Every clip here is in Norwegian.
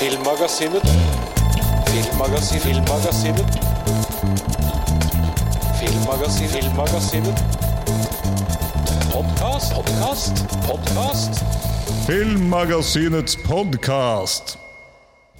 Filmmagasinet. Filmmagasinet. Filmmagasinet. Filmmagasinet. Filmmagasinet. Podkast, podkast, podkast. Filmmagasinets podkast.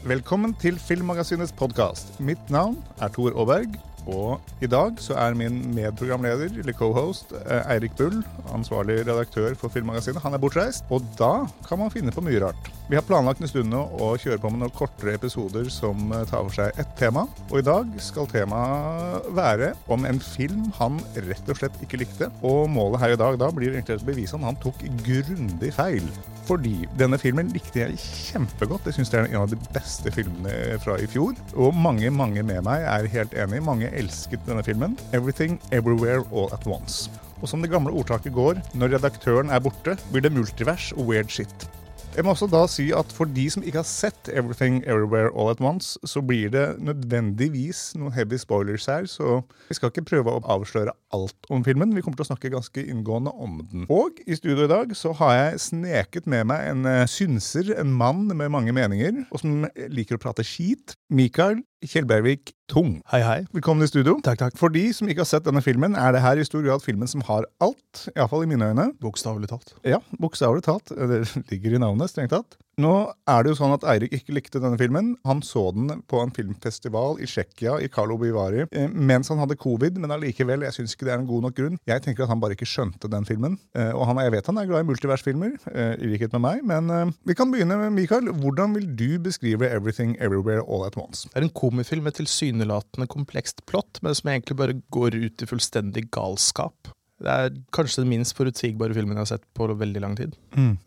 Velkommen til Filmmagasinets podkast. Mitt navn er Tor Aaberg. Og i dag så er min medprogramleder, eller co-host, eh, Eirik Bull, ansvarlig redaktør for Filmmagasinet, han er bortreist. Og da kan man finne på mye rart. Vi har planlagt en stund nå å kjøre på med noen kortere episoder som eh, tar for seg ett tema. Og i dag skal temaet være om en film han rett og slett ikke likte. Og målet her i dag da blir egentlig å bevise om han tok grundig feil. Fordi denne filmen likte jeg kjempegodt. Jeg syns det er en av de beste filmene fra i fjor. Og mange, mange med meg er helt enig. Mange elsket denne filmen. 'Everything Everywhere All At Once'. Og som det gamle ordtaket går, når redaktøren er borte, blir det multivers og weird shit. Jeg må også da si at For de som ikke har sett Everything Everywhere All At Once, så blir det nødvendigvis noen heavy spoilers her, så vi skal ikke prøve å avsløre alt om filmen. Vi kommer til å snakke ganske inngående om den. Og i studio i dag så har jeg sneket med meg en eh, synser, en mann med mange meninger, og som liker å prate skit. Mikael Kjellbergvik Tung. Hei, hei. Velkommen i studio. Takk, takk. For de som ikke har sett denne filmen, er det her i stor grad filmen som har alt. Iallfall i mine øyne. Bokstavelig talt. Ja, bokstavelig talt. Det ligger i navnet, strengt tatt. Nå er det jo sånn at Eirik ikke likte denne filmen. Han så den på en filmfestival i Tsjekkia, i Carlo Vary, eh, mens han hadde covid, men allikevel, jeg syns ikke det er en god nok grunn. Jeg tenker at han bare ikke skjønte den filmen. Eh, Og han, jeg vet han er glad i multiversfilmer, eh, i likhet med meg, men vi kan begynne med Mikael. Hvordan vil du beskrive Everything Everywhere All At Once? Det er en komifilm med tilsynelatende komplekst plott, men som egentlig bare går ut i fullstendig galskap. Det er kanskje den minst forutsigbare filmen jeg har sett på veldig lang tid.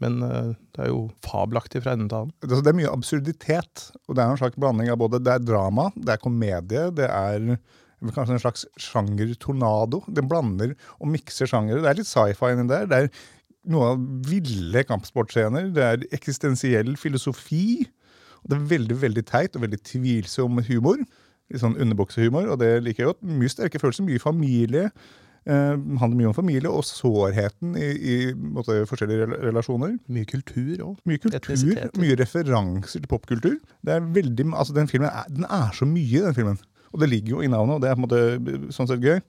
Men uh, det er jo fabelaktig fra ende til annen. Det det er mye absurditet, og det er en slags blanding av både det er drama, det er komedie, det er kanskje en slags sjangertornado. Den blander og mikser sjangere. Det er litt sci-fi inni der. Det er noe av ville kampsportscener. Det er eksistensiell filosofi. Det er veldig veldig teit og veldig tvilsom humor. Litt sånn underbuksehumor, og det liker jeg godt. Mye sterke følelser, mye familie. Eh, handler mye om familie og sårheten i, i måte, forskjellige relasjoner. Mye kultur òg. Mye kultur, mye referanser til popkultur. Det er veldig, altså Den filmen er, den er så mye, den filmen. Og det ligger jo i navnet, og det er på en måte sånn sett gøy.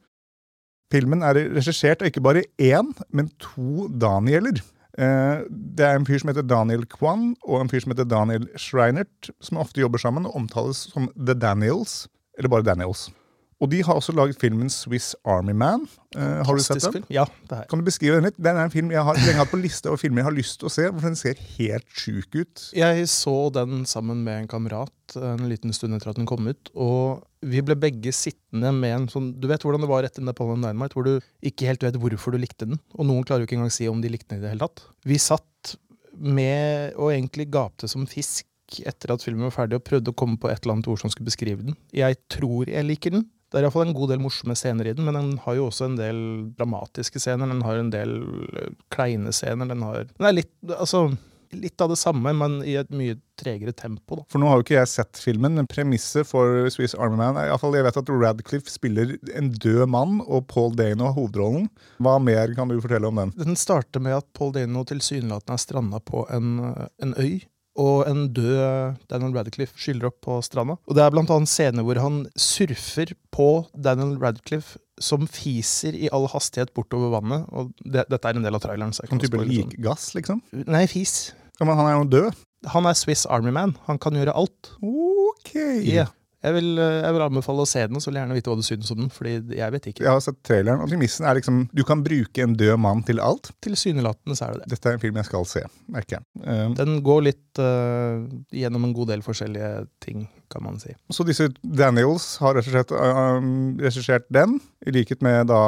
Filmen er regissert av ikke bare én, men to Danieler. Eh, Det er en fyr som heter Daniel Kwan, og en fyr som heter Daniel Schreinert, som ofte jobber sammen og omtales som The Daniels, eller bare Daniels. Og de har også laget filmen Swiss Army Man. Uh, har du sett den? Film. Ja, det er. Kan du beskrive den litt? Den er en film jeg har lenge hatt på liste over filmer jeg har lyst til å se, for den ser helt sjuk ut. Jeg så den sammen med en kamerat en liten stund etter at den kom ut, og vi ble begge sittende med en sånn Du vet hvordan det var etter Napoleon Dynamite, hvor du ikke helt vet hvorfor du likte den, og noen klarer jo ikke engang si om de likte den i det hele tatt. Vi satt med og egentlig gapte som fisk etter at filmen var ferdig, og prøvde å komme på et eller annet ord som skulle beskrive den. Jeg tror jeg liker den. Det er iallfall en god del morsomme scener i den, men den har jo også en del dramatiske scener. Den har en del øh, kleine scener. Den, har, den er litt, altså, litt av det samme, men i et mye tregere tempo. Da. For nå har jo ikke jeg sett filmen, men premisset for Swiss Army Man er i alle fall, Jeg vet at Radcliffe spiller en død mann, og Paul Dano har hovedrollen. Hva mer kan du fortelle om den? Den starter med at Paul Dano tilsynelatende er stranda på en, en øy. Og en død Daniel Radcliffe skyller opp på stranda. Og Det er annet scener hvor han surfer på Daniel Radcliffe, som fiser i all hastighet bortover vannet. Og det, Dette er en del av traileren. Så Sånn type sånn. likgass, liksom? Nei, fis. Ja, men han er jo død. Han er Swiss Army Man. Han kan gjøre alt. Ok. Ja. Jeg, vil, øh, jeg vil anbefale å se den, og så vil jeg gjerne vite hva du syns om den. Fordi jeg vet ikke. Jeg har sett traileren, og premissen er liksom du kan bruke en død mann til alt. Tilsynelatende så er det det. Dette er en film jeg skal se, merker jeg. Um, Den går litt uh, gjennom en god del forskjellige ting, kan man si. Så disse Daniels har regissert, uh, regissert den, i likhet med da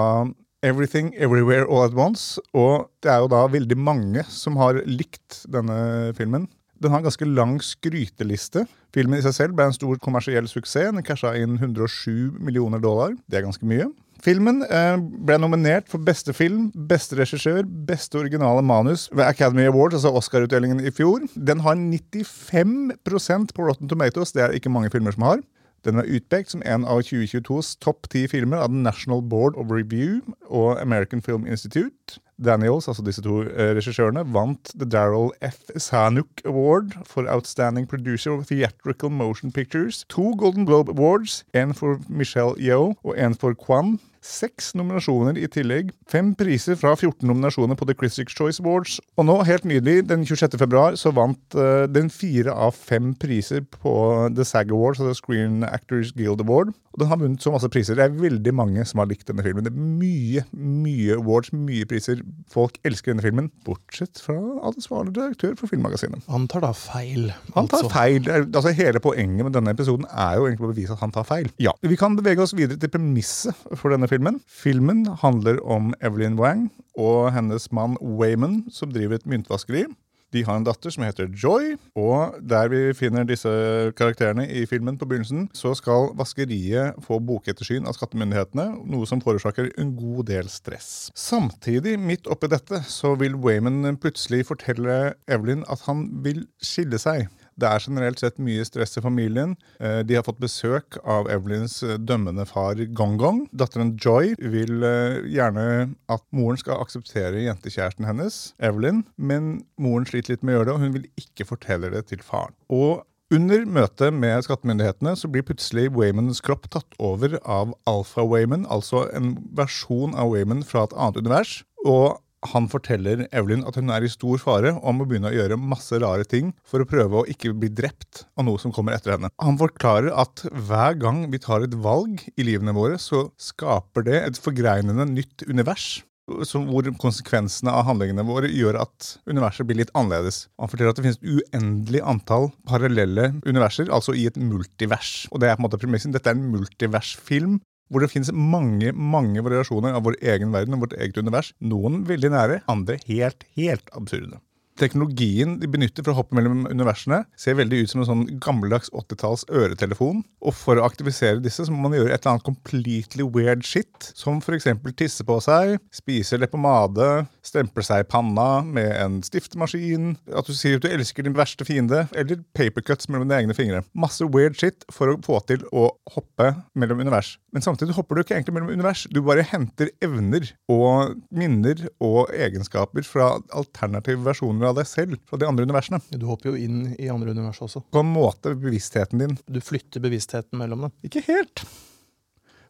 Everything Everywhere All At Once. Og det er jo da veldig mange som har likt denne filmen. Den har en ganske lang skryteliste. Filmen i seg selv ble en stor kommersiell suksess. Den casha inn 107 millioner dollar. Det er ganske mye. Filmen eh, ble nominert for beste film, beste regissør, beste originale manus ved Academy Awards, altså Oscar-utdelingen i fjor. Den har 95% på Rotten Tomatoes. Det er ikke mange filmer som har. Den er utpekt som en av 2022s topp ti filmer av The National Board of Review og American Film Institute. Daniels, altså disse to eh, regissørene, vant The Daryl F. Sanuk Award for Outstanding Producer of Theatrical Motion Pictures. To Golden Globe Awards, én for Michelle Yeoh og én for Kwan. Seks nominasjoner i tillegg. Fem priser fra 14 nominasjoner på The Critics' Choice Awards. Og nå, helt nydelig, den 26. februar, så vant uh, den fire av fem priser på The SAG Awards, altså Screen Actors Guild Award. Og den har vunnet så masse priser. Det er veldig mange som har likt denne filmen. Det er mye, mye awards, mye priser. Folk elsker denne filmen, bortsett fra ansvarlig redaktør for Filmmagasinet. Han tar da feil. Han tar altså. feil. Altså Hele poenget med denne episoden er jo egentlig å bevise at han tar feil. Ja, Vi kan bevege oss videre til premisset for denne filmen. Filmen handler om Evelyn Wang og hennes mann Wayman, som driver et myntvaskeri. De har en datter som heter Joy, og der vi finner disse karakterene i filmen på begynnelsen, så skal vaskeriet få bokettersyn av skattemyndighetene, noe som forårsaker en god del stress. Samtidig, midt oppi dette, så vil Wayman plutselig fortelle Evelyn at han vil skille seg. Det er generelt sett mye stress i familien. Eh, De har fått besøk av Evelyns eh, dømmende far Gong-Gong. Datteren Joy vil eh, gjerne at moren skal akseptere jentekjæresten hennes, Evelyn, men moren sliter litt med å gjøre det, og hun vil ikke fortelle det til faren. Og under møtet med skattemyndighetene så blir plutselig Waymans kropp tatt over av Alpha Wayman, altså en versjon av Wayman fra et annet univers. Og han forteller Evelyn at hun er i stor fare og må begynne å gjøre masse rare ting for å prøve å ikke bli drept av noe som kommer etter henne. Han forklarer at hver gang vi tar et valg i livene våre, så skaper det et forgreinende nytt univers. Hvor konsekvensene av handlingene våre gjør at universet blir litt annerledes. Han forteller at det finnes et uendelig antall parallelle universer, altså i et multivers. Og det er på en måte premissen. Dette er en multiversfilm hvor det finnes mange mange variasjoner av vår egen verden og vårt eget univers. Noen veldig nære, andre helt, helt absurde. Teknologien de benytter for å hoppe mellom universene, ser veldig ut som en sånn gammeldags 80-talls øretelefon. Og for å aktivisere disse så må man gjøre et eller annet completely weird shit, som f.eks. tisse på seg, spise leppepomade, stemple seg i panna med en stiftemaskin, at du sier at du elsker din verste fiende, eller papercuts mellom dine egne fingre. Masse weird shit for å få til å hoppe mellom univers. Men samtidig hopper du ikke egentlig mellom univers. Du bare henter evner og minner og egenskaper fra alternative versjoner av deg selv fra de andre universene. Du hopper jo inn i andre univers også. På en måte bevisstheten din. Du flytter bevisstheten mellom dem. Ikke helt.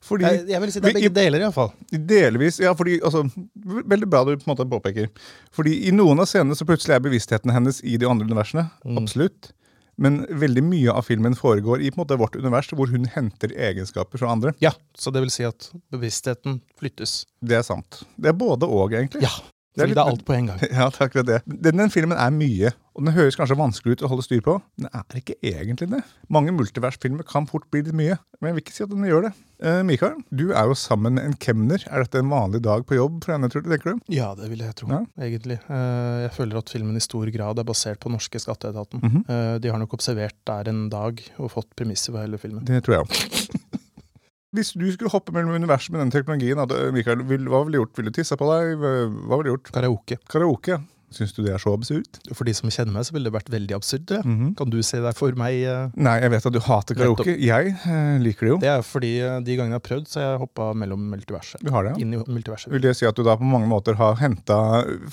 Fordi Jeg, jeg vil si det er begge deler, iallfall. Delvis, ja, fordi altså, Veldig bra du på en måte påpeker. Fordi i noen av scenene så plutselig er bevisstheten hennes i de andre universene. Absolutt. Men veldig mye av filmen foregår i på en måte vårt univers, hvor hun henter egenskaper fra andre. Ja, så det vil si at bevisstheten flyttes. Det er sant. Det er både og, egentlig. Ja, Det er litt- det er alt på en gang. Ja, takk for det. Den, den filmen er mye, og den høres kanskje vanskelig ut å holde styr på. Den er ikke egentlig det. Mange multiversfilmer kan fort bli litt mye, men jeg vil ikke si at den gjør det. Eh, Mikael, du er jo sammen med en kemner. Er dette en vanlig dag på jobb for henne, tror du, tenker du? Ja, det vil jeg tro, Ja. egentlig. Eh, Jeg føler at filmen i stor grad er basert på norske skatteetaten. Mhm. Eh, De har nok observert der en dag og fått premisser for hele filmen. Det tror jeg òg. Hvis du skulle hoppe mellom universet med den teknologien, hadde, Mikael, hva ville du gjort? Ville du tissa på deg? Hva ville du gjort? Karaoke. Karaoke? Syns du det er så absurd? For de som kjenner meg, så ville det vært veldig absurd. Mm. Mhm. Kan du se deg for meg eh, Nei, jeg vet at du hater karaoke. Jeg eh, liker det jo. Det er fordi eh, de gangene jeg har prøvd, så har jeg hoppa mellom multiverset. Du har det, ja. Inn i multiverset. Vil det si at du da på mange måter har henta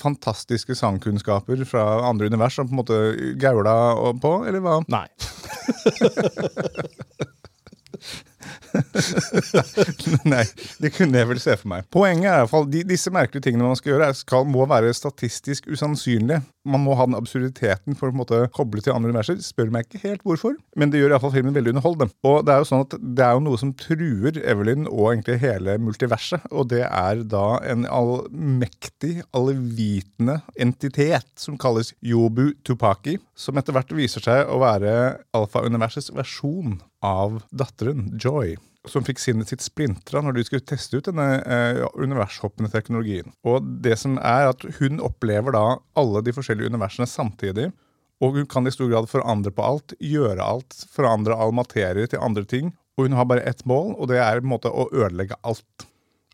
fantastiske sangkunnskaper fra andre univers som på en måte gaula på, eller hva? Nei. Nei, det kunne jeg vel se for meg. Poenget er i hvert fall, de, disse merkelige tingene man skal gjøre, skal, må være statistisk usannsynlige. Man må ha den absurditeten for å på en måte koble til andre universer. Spør meg ikke helt hvorfor, men det gjør i hvert fall filmen veldig underholdende. Og det er jo sånn at det er jo noe som truer Evelyn og egentlig hele multiverset, og det er da en allmektig, allvitende entitet som kalles Yobu Tupaki, som etter hvert viser seg å være alfa-universets versjon av datteren Joy som fikk sinnet sitt splintra når de skulle teste ut denne eh, univershoppende teknologien. Og det som er at Hun opplever da alle de forskjellige universene samtidig. Og hun kan i stor grad forandre på alt, gjøre alt, forandre all materie til andre ting. Og hun har bare ett mål, og det er på en måte å ødelegge alt.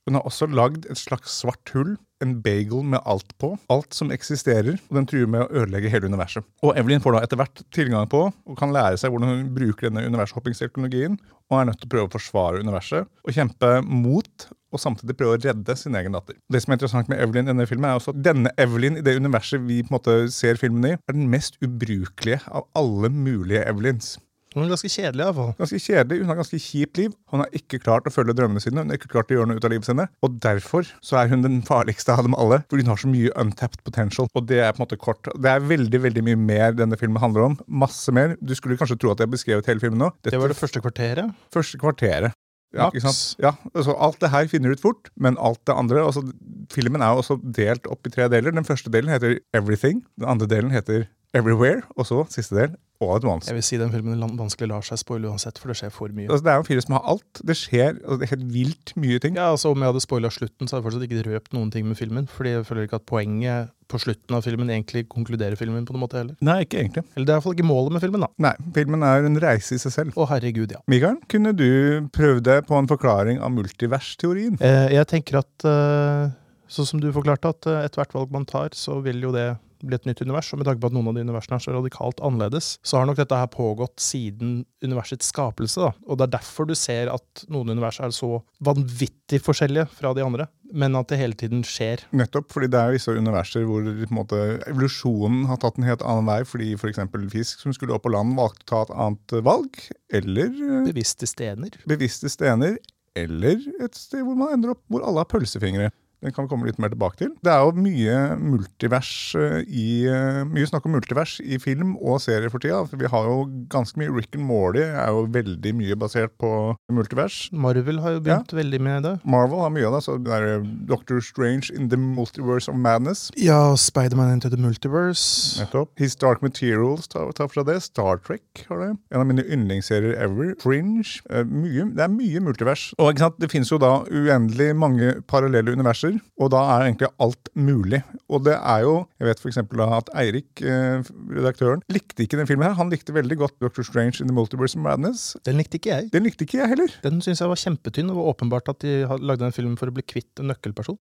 Hun har også lagd et slags svart hull, en bagel med alt på. Alt som eksisterer, og den truer med å ødelegge hele universet. Og Evelyn får da etter hvert tilgang på, og kan lære seg hvordan hun bruker denne univershoppingsteknologien, og er nødt til å prøve å forsvare universet, og kjempe mot og samtidig prøve å redde sin egen datter. Det som er interessant med Evelyn i denne filmen, er også at denne Evelyn i det universet vi på en måte ser filmen i, er den mest ubrukelige av alle mulige Evelyns. Er ganske kjedelig, iallfall. Ganske kjedelig, Hun har ganske kjipt liv. Hun har ikke klart å følge drømmene sine. Hun har ikke klart å gjøre noe ut av livet sine. Og derfor så er hun den farligste av dem alle. Fordi hun har så mye untapped potential. Og det er på en måte kort. Det er veldig veldig mye mer denne filmen handler om. Masse mer. Du skulle kanskje tro at jeg beskrevet hele filmen nå. Dette Det var det første kvarteret. første kvarteret. Ja, ikke sant? Ja, altså Alt det her finner du ut fort, men alt det andre altså, Filmen er jo også delt opp i tre deler. Den første delen heter Everything. Den andre delen heter Everywhere. Og så siste del All et Once. Jeg vil si den filmen vanskelig lar seg spoile uansett, for det skjer for mye. Altså, det er jo en film som har alt. Det skjer altså, det er helt vilt mye ting. Ja, altså Om jeg hadde spoila slutten, så hadde jeg fortsatt ikke røpt noen ting med filmen. Fordi jeg føler ikke at poenget på slutten av filmen egentlig konkluderer filmen på noen måte heller. Nei, ikke egentlig. Eller det er iallfall ikke målet med filmen, da. Nei, filmen er en reise i seg selv. Å herregud, ja. Mikael, kunne du prøvd deg på en forklaring av multiversteorien? Eh, jeg tenker at eh, sånn som du forklarte, at eh, ethvert valg man tar, så vil jo det bli et nytt univers. Og med tanke på at noen av de universene er så radikalt annerledes, så har nok dette her pågått siden universets skapelse. da. Og det er derfor du ser at noen univers er så vanvittig forskjellige fra de andre, men at det hele tiden skjer. Nettopp, fordi det er visse universer hvor måte, evolusjonen har tatt en helt annen vei, fordi f.eks. fisk som skulle opp på land, valgte å ta et annet valg. Eller eh, Bevisste stener. bevisste stener. Eller et sted hvor man ender opp hvor alle har pølsefingre. Den kan vi komme litt mer tilbake til. Det er jo mye multivers eh, i eh, Mye snakk om multivers i film og serier for tida. Vi har jo ganske mye Rick and Morty er jo veldig mye basert på multivers. Marvel har jo begynt veldig med det. Marvel har mye av det. så det er Doctor Strange in the Multiverse of Madness. Ja, Spiderman into the Multiverse. Nettopp. His Dark Materials tar, tar fra det. Star Trek har det. En av mine yndlingsserier ever. Fringe. Eh, mye, det er mye multivers. Og ikke sant, det finnes jo da uendelig mange parallelle universer, og da er egentlig alt mulig. Og det er jo Jeg vet f.eks. at Eirik, eh, redaktøren, likte ikke den filmen her. Han likte veldig godt Doctor Strange in the Multiverse of Madness. Den likte ikke jeg. Den likte ikke jeg heller. Den syns jeg var kjempetynn. Det var åpenbart at de lagde den filmen for å bli kvitt en nøkkelperson.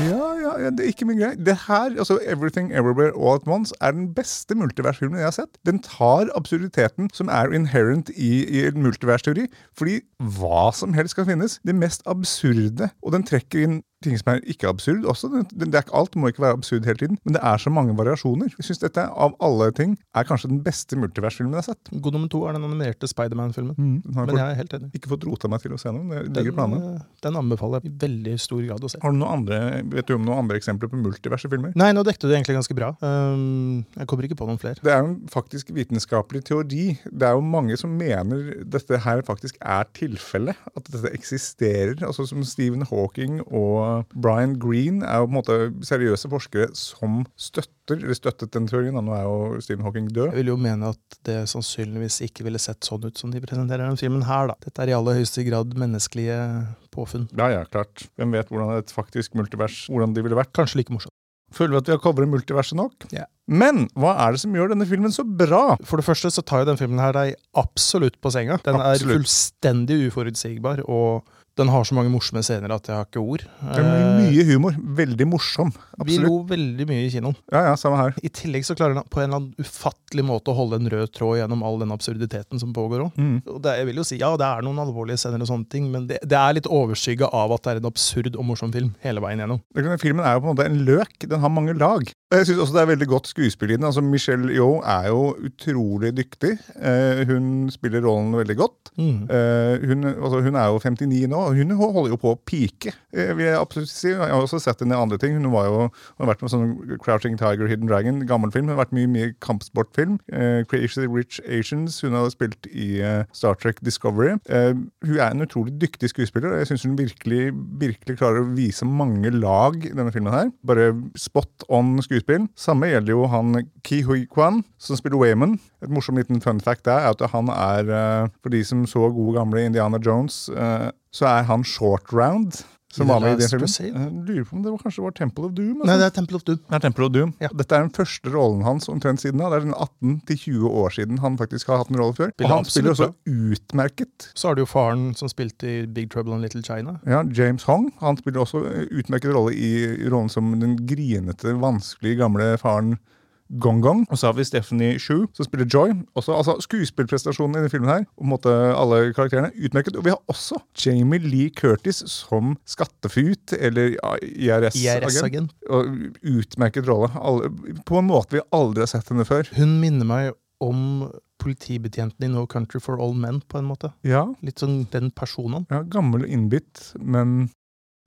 Ja, ja, ja, det er ikke min greie. Det her, altså Everything Everywhere All At Once, er den beste multiversfilmen jeg har sett. Den tar absurditeten som er inherent i, i multiversteori, fordi hva som helst kan finnes. Det mest absurde. Og den trekker inn ting som er ikke absurd også. Det, den, det ikke alt må ikke være absurd hele tiden, men det er så mange variasjoner. Jeg synes dette, av alle ting, er kanskje den beste multiversfilmen jeg har sett. God nummer to er den animerte Spiderman-filmen. Mm, Men jeg er helt enig. ikke fått rota meg til å se noen. Det ligger i Den, planene. eh, den anbefaler jeg i veldig stor grad å se. Har du noen andre, vet du om noen andre eksempler på multiverse filmer? Nei, nå dekte du egentlig ganske bra. Um, jeg kommer ikke på noen flere. Det er jo faktisk vitenskapelig teori. Det er jo mange som mener dette her faktisk er tilfellet. At dette eksisterer. Altså Som Stephen Hawking og Brian Green er jo på en måte seriøse forskere som støtter, eller støttet den teorien. Nå er jo Stephen Hawking død. Jeg vil jo mene at det sannsynligvis ikke ville sett sånn ut som de presenterer den filmen her, da. Dette er i aller høyeste grad menneskelige påfunn. Ja, ja, klart. Hvem vet hvordan et faktisk multivers hvordan de ville vært. Kanskje like morsomt. Føler vi at vi har covret multiverset nok? Ja. Men hva er det som gjør denne filmen så bra? For det første så tar jo denne filmen her deg absolutt på senga. Den Absolutt. er fullstendig uforutsigbar, og den har så mange morsomme scener at jeg har ikke ord. Det er Eh, mye humor. Veldig morsom. Vi Absolutt. lo veldig mye i kinoen. Ja, ja, samme her. I tillegg så klarer den på en eller annen ufattelig måte å holde en rød tråd gjennom all den absurditeten som pågår òg. Mm. Jeg vil jo si, ja, det er noen alvorlige scener og sånne ting, men det, det er litt overskygga av at det er en absurd og morsom film hele veien gjennom. Det Filmen er jo på en måte en løk. Den har mange lag. Jeg syns også det er veldig godt skuespill i den. Altså, Michelle Yeoh er jo utrolig dyktig. Eh, hun spiller rollen veldig godt. Mm. Eh, hun, altså, hun er jo 59 nå, hun holder jo på å pike. Eh, vil jeg absolutt si. Jeg har også sett henne i andre ting. Hun jo, hun har vært med sånn Crouching Tiger, Hidden Dragon, gammel film. Hun har vært mye mye kampsportfilm. Eh, Crazy Rich Asians. Hun har spilt i eh, Star Trek Discovery. Eh, hun er en utrolig dyktig skuespiller, og jeg syns hun virkelig, virkelig klarer å vise mange lag i denne filmen her. Bare spot on skuespill. Samme gjelder jo han Ki Hui Kwan, som spiller Wayman. Et morsom liten fun fact er at han er, eh, for de som så gode gamle Indiana Jones, eh, så er han short round. Som var med i den filmen. Jeg lurer på om det var, kanskje var Temple of Doom? altså. Nei, det er Temple of Doom. Det er Temple of Doom. Ja. Dette er den første rollen hans omtrent siden da. Det er den 18-20 år siden han faktisk har hatt en rolle før. Og han spiller også utmerket. Så har du jo faren som spilte i Big Trouble in Little China. Ja, James Hong han spiller også utmerket rolle i rollen som den grinete, vanskelige gamle faren Gong Gong. Og så har vi Stephanie Shu, som spiller Joy. Også, altså Skuespillprestasjonen i denne filmen her, og måte alle karakterene, utmerket. Og vi har også Jamie Lee Curtis som skattefut, eller IRS-agent. IRS-agent. Utmerket rolle. På en måte vi aldri har sett henne før. Hun minner meg om politibetjenten i No Country for All Men, på en måte. Ja, Litt sånn den personen. ja gammel og innbitt, men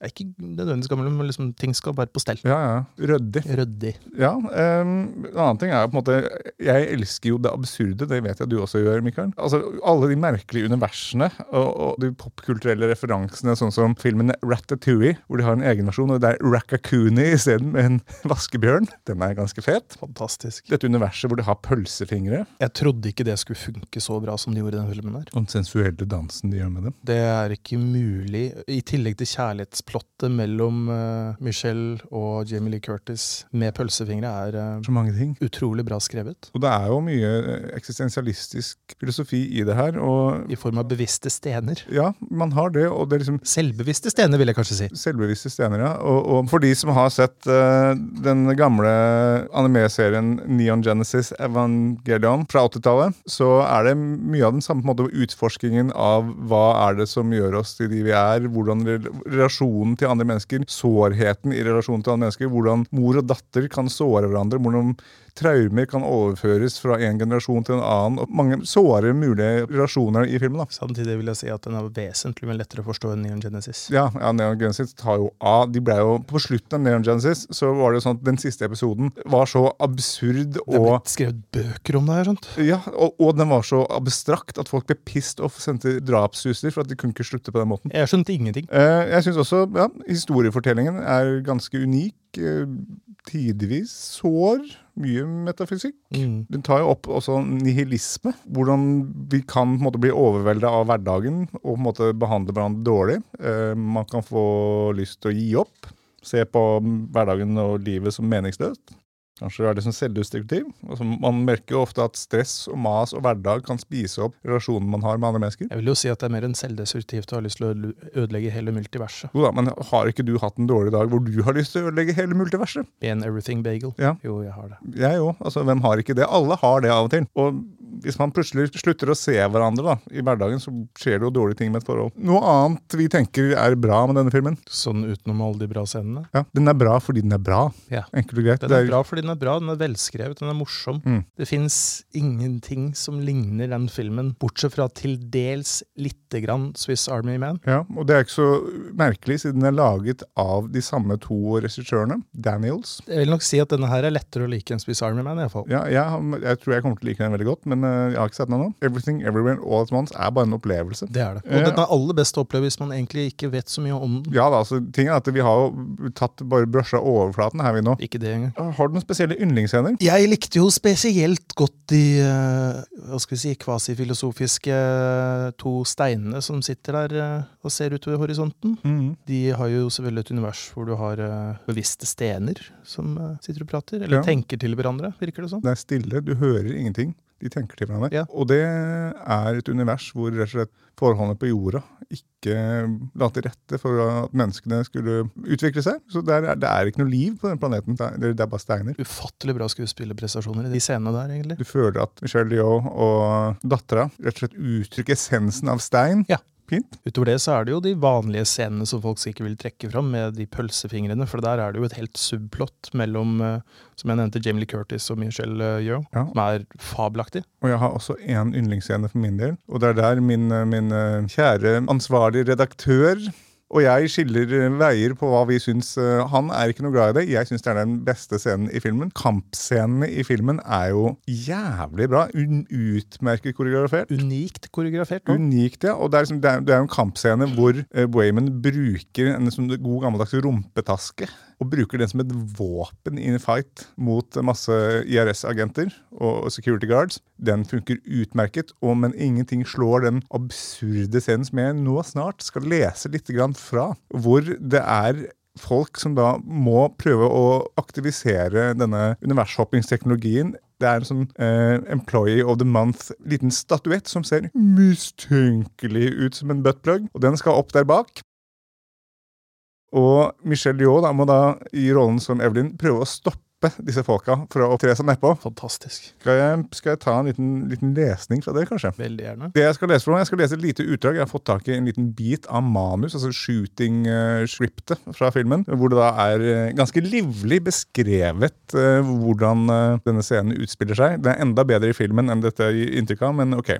er ikke nødvendigvis gammel, men liksom, ting skal være på stell. ja, ja, ryddig. Ryddig. Ja, um, En annen ting er på en måte Jeg elsker jo det absurde, det vet jeg du også gjør, Mikael. Altså, Alle de merkelige universene og, og de popkulturelle referansene, sånn som filmen Ratatouille, hvor de har en egen versjon, og det er Raccacoonie isteden med en vaskebjørn. Den er ganske fet. Fantastisk. Dette universet hvor de har pølsefingre, Jeg trodde ikke det skulle funke så bra som de gjorde i den filmen der. og den sensuelle dansen de gjør med dem. Det er ikke mulig. I tillegg til kjærlighetsplottet mellom eh, Michelle og Jamie Lee Curtis med pølsefingre er eh, Så mange ting. utrolig bra skrevet. Og det er jo mye eh, eksistensialistisk filosofi i det her, og I form av bevisste stener. ja, man har det, og det er liksom Selvbevisste stener, vil jeg kanskje si. Selvbevisste stener, ja. Og, og for de som har sett uh, den gamle anime-serien Neon Genesis Evangelion fra 80-tallet, så er det mye av den samme på en måte, utforskingen av hva er det som gjør oss til de vi er, hvordan rel- relasjonen til andre mennesker, sårheten i relasjonen til andre mennesker, hvordan mor og datter kan såre hverandre, hvordan traumer kan overføres fra en generasjon til en annen, og mange såre mulige relasjoner i filmen. da. Samtidig vil jeg si at den er vesentlig mye lettere å forstå enn Neon Genesis. Ja, ja Neon Genesis tar jo av. De ble jo, På slutten av Neon Genesis så var det jo sånn at den siste episoden var så absurd og Det er blitt skrevet bøker om det her, sant? ja, og, og den var så abstrakt at folk ble pissed off og sendte drapshuser for at de kunne ikke slutte på den måten. Jeg skjønte ingenting. Eh, jeg syns også ja, historiefortellingen er ganske unik. eh, tidvis sår. Mye metafysikk. Mm. Den tar jo opp også nihilisme. Hvordan vi kan måte bli overvelda av hverdagen og måte behandle hverandre dårlig. Eh, man kan få lyst til å gi opp. Se på hverdagen og livet som meningsløst. Kanskje være det som selvdestruktiv. Altså, man merker jo ofte at stress og mas og hverdag kan spise opp relasjonen man har med andre mennesker. Jeg vil jo si at det er mer enn selvdestruktivt å ha lyst til å ødelegge hele multiverset. Jo da, Men har ikke du hatt en dårlig dag hvor du har lyst til å ødelegge hele multiverset? En everything bagel. Ja. Jo, jeg har det. Jeg òg. Altså, hvem har ikke det? Alle har det av og til. Og hvis man plutselig slutter å se hverandre da, i hverdagen, så skjer det jo dårlige ting med et forhold. Noe annet vi tenker er bra med denne filmen? Sånn utenom alle de bra scenene. Ja, Den er bra fordi den er bra. Ja. Enkelt og greit. Den er bra fordi den er bra, den er velskrevet, den er morsom. Mm. Det fins ingenting som ligner den filmen, bortsett fra til dels lite grann Swiss Army Man. Ja, og det er ikke så merkelig, siden den er laget av de samme to regissørene. Daniels. Jeg vil nok si at denne her er lettere å like enn Swiss Army Man, iallfall. Ja, jeg, jeg tror jeg kommer til å like den veldig godt, men eh, jeg har ikke sett den ennå. Everything Everywhere All At Once er bare en opplevelse. Det er det. Og Ja. den er aller best å oppleve hvis man egentlig ikke vet så mye om den. Ja da, altså, ting er at Vi har jo tatt bare brusha overflaten her vi nå. Ikke det engang. Har du noen spesielle yndlingsscener? Jeg likte jo spesielt godt de eh, hva skal vi si, kvasifilosofiske eh, to steinene som sitter der eh, og ser utover horisonten. Mm. De har jo selvfølgelig et univers hvor du har bevisste stener som sitter og prater, eller Ja. tenker til hverandre, virker det som. Det er stille, du hører ingenting. De tenker til hverandre. Ja. Og det er et univers hvor rett og slett forholdene på jorda ikke la til rette for at menneskene skulle utvikle seg. Så det er, det er ikke noe liv på den planeten. Det er, bare steiner. Ufattelig bra skuespillerprestasjoner i de scenene der, egentlig. Du føler at Michelle Yeoh og dattera rett og slett uttrykker essensen av stein. Ja. Fint. Utover det så er det jo de vanlige scenene som folk sikkert vil trekke fram, med de pølsefingrene, for der er det jo et helt subplott mellom, eh, som jeg nevnte, Jamie Lee Curtis og Michelle eh, Yeoh, Ja. som er fabelaktig. Og jeg har også én yndlingsscene for min del. Og det er der min, min eh, kjære ansvarlige redaktør og jeg skiller eh, veier på hva vi syns. eh, Han er ikke noe glad i det. Jeg syns det er den beste scenen i filmen. Kampscenene i filmen er jo jævlig bra. Un utmerket koreografert. Unikt koreografert. nå. Unikt, ja. Og det er, liksom, det er, det er en kampscene hvor uh, Wayman bruker en liksom, god gammeldags rumpetaske. Og bruker den som et våpen i en fight mot masse IRS-agenter og security guards. Den funker utmerket, og, men ingenting slår den absurde scenen som jeg nå snart skal lese litt fra. Hvor det er folk som da må prøve å aktivisere denne univershoppingsteknologien. Det er en sånn eh, Employee of the Month, liten statuett som ser mistenkelig ut som en buttplug, og den skal opp der bak. Og Michelle Yeoh da, må da i rollen som Evelyn prøve å stoppe disse folka for å opptre som nedpå. Fantastisk. Skal jeg, skal jeg ta en liten, liten lesning fra det, kanskje? Veldig gjerne. Det Jeg skal lese for jeg skal lese et lite utdrag. Jeg har fått tak i en liten bit av manus, altså shooting-scriptet fra filmen, hvor det da er eh, ganske livlig beskrevet eh, hvordan eh, denne scenen utspiller seg. Det er enda bedre i filmen enn dette gir inntrykk av, men ok.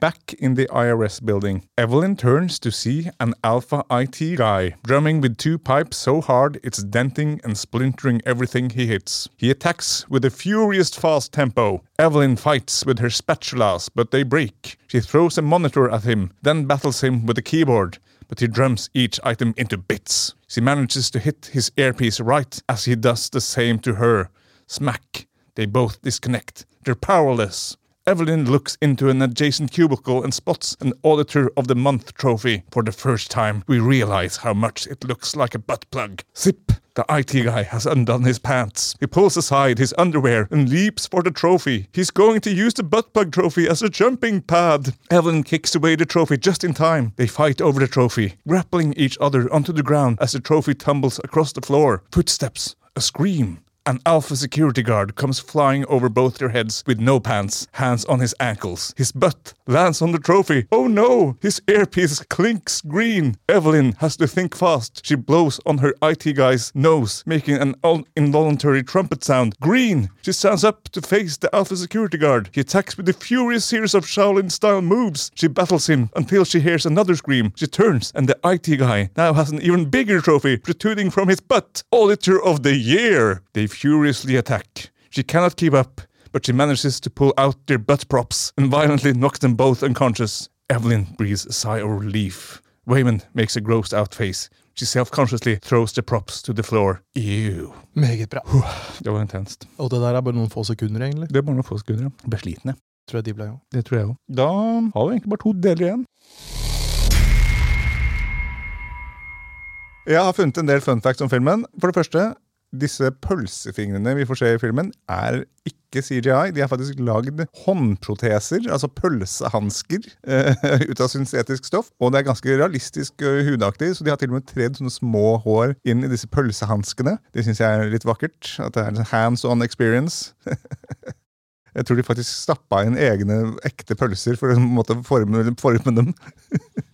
Back in the IRS building, Evelyn turns to see an alpha IT guy drumming with two pipes so hard it's denting and splintering everything he hits. He attacks with a furious fast tempo. Evelyn fights with her spatulas, but they break. She throws a monitor at him, then battles him with a keyboard. But he drums each item into bits. She manages to hit his earpiece right as he does the same to her. Smack. They both disconnect. They're powerless. Evelyn looks into an adjacent cubicle and spots an Auditor of the Month trophy. For the first time, we realize how much it looks like a butt plug. Zip! The IT guy has undone his pants. He pulls aside his underwear and leaps for the trophy. He's going to use the butt plug trophy as a jumping pad. Evelyn kicks away the trophy just in time. They fight over the trophy, grappling each other onto the ground as the trophy tumbles across the floor. Footsteps, a scream. An alpha security guard comes flying over both their heads with no pants, hands on his ankles. His butt lands on the trophy. Oh no! His earpiece clinks green. Evelyn has to think fast. She blows on her IT guy's nose, making an involuntary trumpet sound. Green! She stands up to face the alpha security guard. He attacks with a furious series of Shaolin style moves. She battles him until she hears another scream. She turns, and the IT guy now has an even bigger trophy protruding from his butt. Auditor of the Year! They furiously attack. She cannot keep up, but she manages to pull out their butt props and violently knocks them both unconscious. Evelyn breathes a sigh of relief. Wayman makes a grossed out face. She self consciously throws the props to the floor. Ew. Meget bra. Det var intenst. Og det der er bare noen få sekunder, egentlig. Det er bare noen få sekunder. ja. Beslitende. Tror jeg de ble jo. Det tror jeg òg. Da har vi egentlig bare to deler igjen. Jeg har funnet en del fun facts om filmen. For det første, disse pølsefingrene vi får se i filmen, er ikke CGI. De er faktisk lagd håndproteser, altså pølsehansker, uh, ut av syntetisk stoff. Og det er ganske realistisk eh, hudaktig, så de har til og med tredd sånne små hår inn i disse pølsehanskene. Det syns jeg er litt vakkert. At det er en hands on experience. Jeg tror de faktisk stappa inn egne ekte pølser for å måte, forme, forme dem.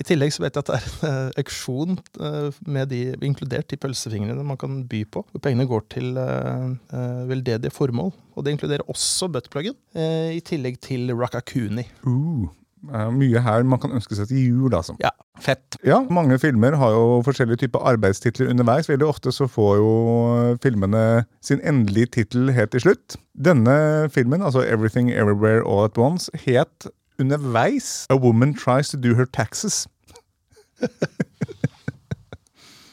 I tillegg så vet jeg at det er en eh, auksjon eh, med de inkludert i pølsefingrene man kan by på. hvor Pengene går til eh, veldedige formål. Og det inkluderer også buttpluggen, uh, i tillegg til Rakakuni. Uh, er mye her man kan ønske seg til jul, altså. Ja, fett. Ja, mange filmer har jo forskjellige typer arbeidstitler underveis. Veldig ofte så får jo filmene sin endelige tittel helt til slutt. Denne filmen, altså Everything Everywhere All At Once, het underveis A Woman Tries To Do Her Taxes.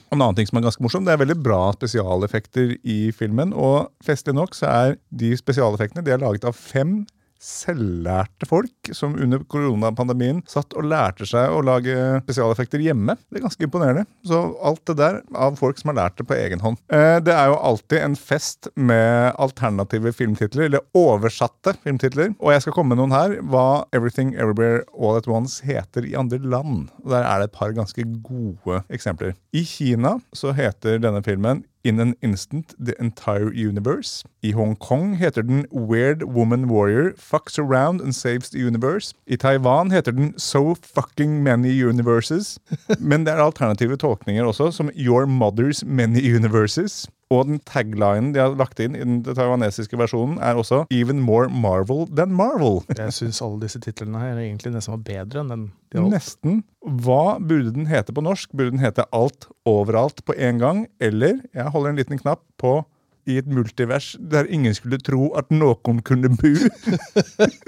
En annen ting som er ganske morsom, det er veldig bra spesialeffekter i filmen. Og festlig nok så er de spesialeffektene de er laget av fem selvlærte folk som under koronapandemien satt og lærte seg å lage spesialeffekter hjemme. Det er ganske imponerende. Så alt det der av folk som har lært det på egen hånd. Eh, Det er jo alltid en fest med alternative filmtitler, eller oversatte filmtitler. Og jeg skal komme med noen her hva Everything Everywhere All At Once heter i andre land. Og Der er det et par ganske gode eksempler. I Kina så heter denne filmen In an Instant The Entire Universe. I Hongkong heter den Weird Woman Warrior Fucks Around and Saves the Universe. I Taiwan heter den So Fucking Many Universes. Men det er alternative tolkninger også, som Your Mother's Many Universes. Og den taglinen de har lagt inn i den taiwanesiske versjonen, er også Even More Marvel Than Marvel. Jeg syns alle disse titlene her er egentlig nesten var bedre enn den de. Nesten. Hva burde den hete på norsk? Burde den hete Alt overalt på en gang? Eller, jeg holder en liten knapp på i et multivers der ingen skulle tro at noen kunne bo.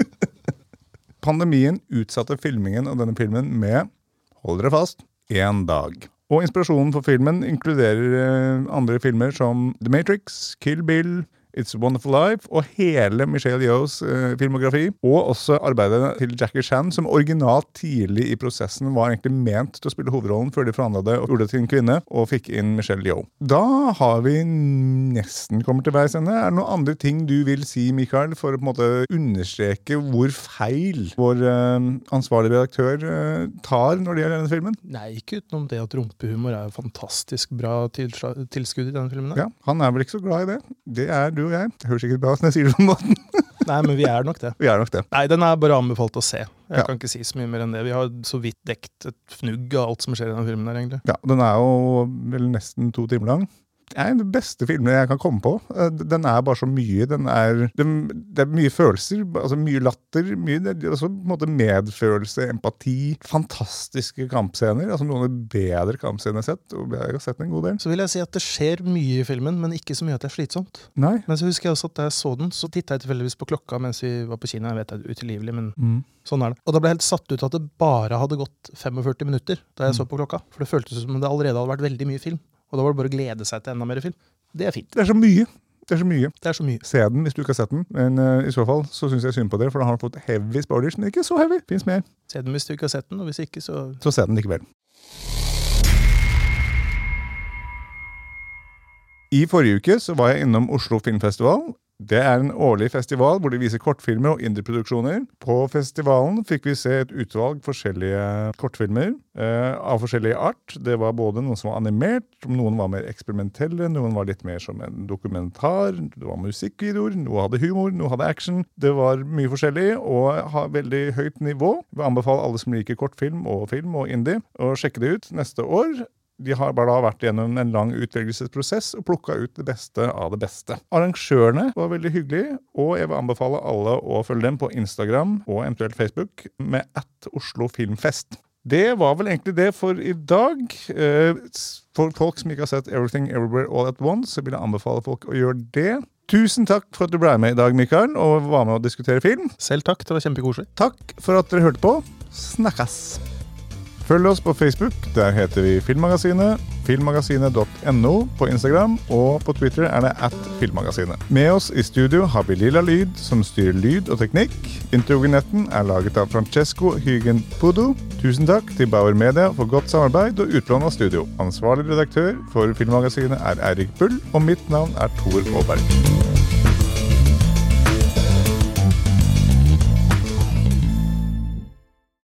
Pandemien utsatte filmingen av denne filmen med, hold dere fast, én dag. Og inspirasjonen for filmen inkluderer eh, andre filmer som The Matrix, Kill Bill, It's a Wonderful Life og hele Michelle Yeohs eh, filmografi. Og også arbeidet til Jackie Chan, som originalt tidlig i prosessen var egentlig ment til å spille hovedrollen før de forhandla det og gjorde det til en kvinne, og fikk inn Michelle Yeoh. Da har vi nesten kommet til veis ende. Er det noen andre ting du vil si, Mikael, for å på en måte understreke hvor feil vår eh, ansvarlige redaktør eh, tar når det gjelder denne filmen? Nei, ikke utenom det at rumpehumor er fantastisk bra tilskudd i denne filmen. Ja, Han er vel ikke så glad i det. Det er du og jeg. Det høres sikkert bra ut når jeg sier det på den måten. Nei, men vi er nok det. Vi er nok det. Nei, den er bare anbefalt å se. Jeg Ja. kan ikke si så mye mer enn det. Vi har så vidt dekt et fnugg av alt som skjer i denne filmen. her, egentlig. Ja, Den er jo vel nesten to timer lang. Er den beste filmen jeg kan komme på. Eh, Den er bare så mye. Den er, den, det er mye følelser, altså mye latter. Mye, det er også på en måte medfølelse, empati. Fantastiske kampscener. altså Noen av de bedre kampscenene jeg har sett. Og jeg har sett en god del. Så vil jeg si at det skjer mye i filmen, men ikke så mye at det er slitsomt. Nei. Men så husker jeg også at da jeg så den, så titta jeg tilfeldigvis på klokka mens vi var på kino. Jeg vet det er utilgivelig, men Mm. sånn er det. Og da ble jeg helt satt ut at det bare hadde gått 45 minutter da jeg Mm. så på klokka. For det føltes som om det allerede hadde vært veldig mye film. Og da var det bare å glede seg til enda mer film. Det er fint. Det er så mye. Det er så mye. Det er så mye. Se den hvis du ikke har sett den. Men uh, i så fall så syns jeg synd på det, for da har han fått heavy spoilers. Men ikke så heavy. Fins mer. Se den hvis du ikke har sett den, og hvis ikke, så Så se den likevel. I forrige uke så var jeg innom Oslo Filmfestival. Det er en årlig festival hvor de viser kortfilmer og indieproduksjoner. På festivalen fikk vi se et utvalg forskjellige kortfilmer eh, av forskjellig art. Det var både noen som var animert, noen var mer eksperimentelle, noen var litt mer som en dokumentar, det var musikkvideoer, noe hadde humor, noe hadde action. Det var mye forskjellig og har veldig høyt nivå. Jeg vil anbefale alle som liker kortfilm og film og indie, å sjekke det ut neste år. De har bare da vært gjennom en lang utvelgelsesprosess og plukka ut det beste av det beste. Arrangørene var veldig hyggelige, og jeg vil anbefale alle å følge dem på Instagram og eventuelt Facebook med at Oslo Filmfest. Det var vel egentlig det for i dag. Eh, For folk som ikke har sett Everything Everywhere All At Once, så vil jeg anbefale folk å gjøre det. Tusen takk for at du ble med i dag, Mikael, og var med å diskutere film. selv takk. Det var kjempekoselig. Takk for at dere hørte på. Snakkes! Følg oss på Facebook. Der heter vi Filmmagasinet. Filmmagasinet.no på Instagram, og på Twitter er det at Filmmagasinet. Med oss i studio har vi Lilla Lyd, som styrer lyd og teknikk. Introvinetten er laget av Francesco Hygen Pudo. Tusen takk til Bauer Media for godt samarbeid og utlån av studio. Ansvarlig redaktør for Filmmagasinet er Eirik Bull, og mitt navn er Tor Aaberg.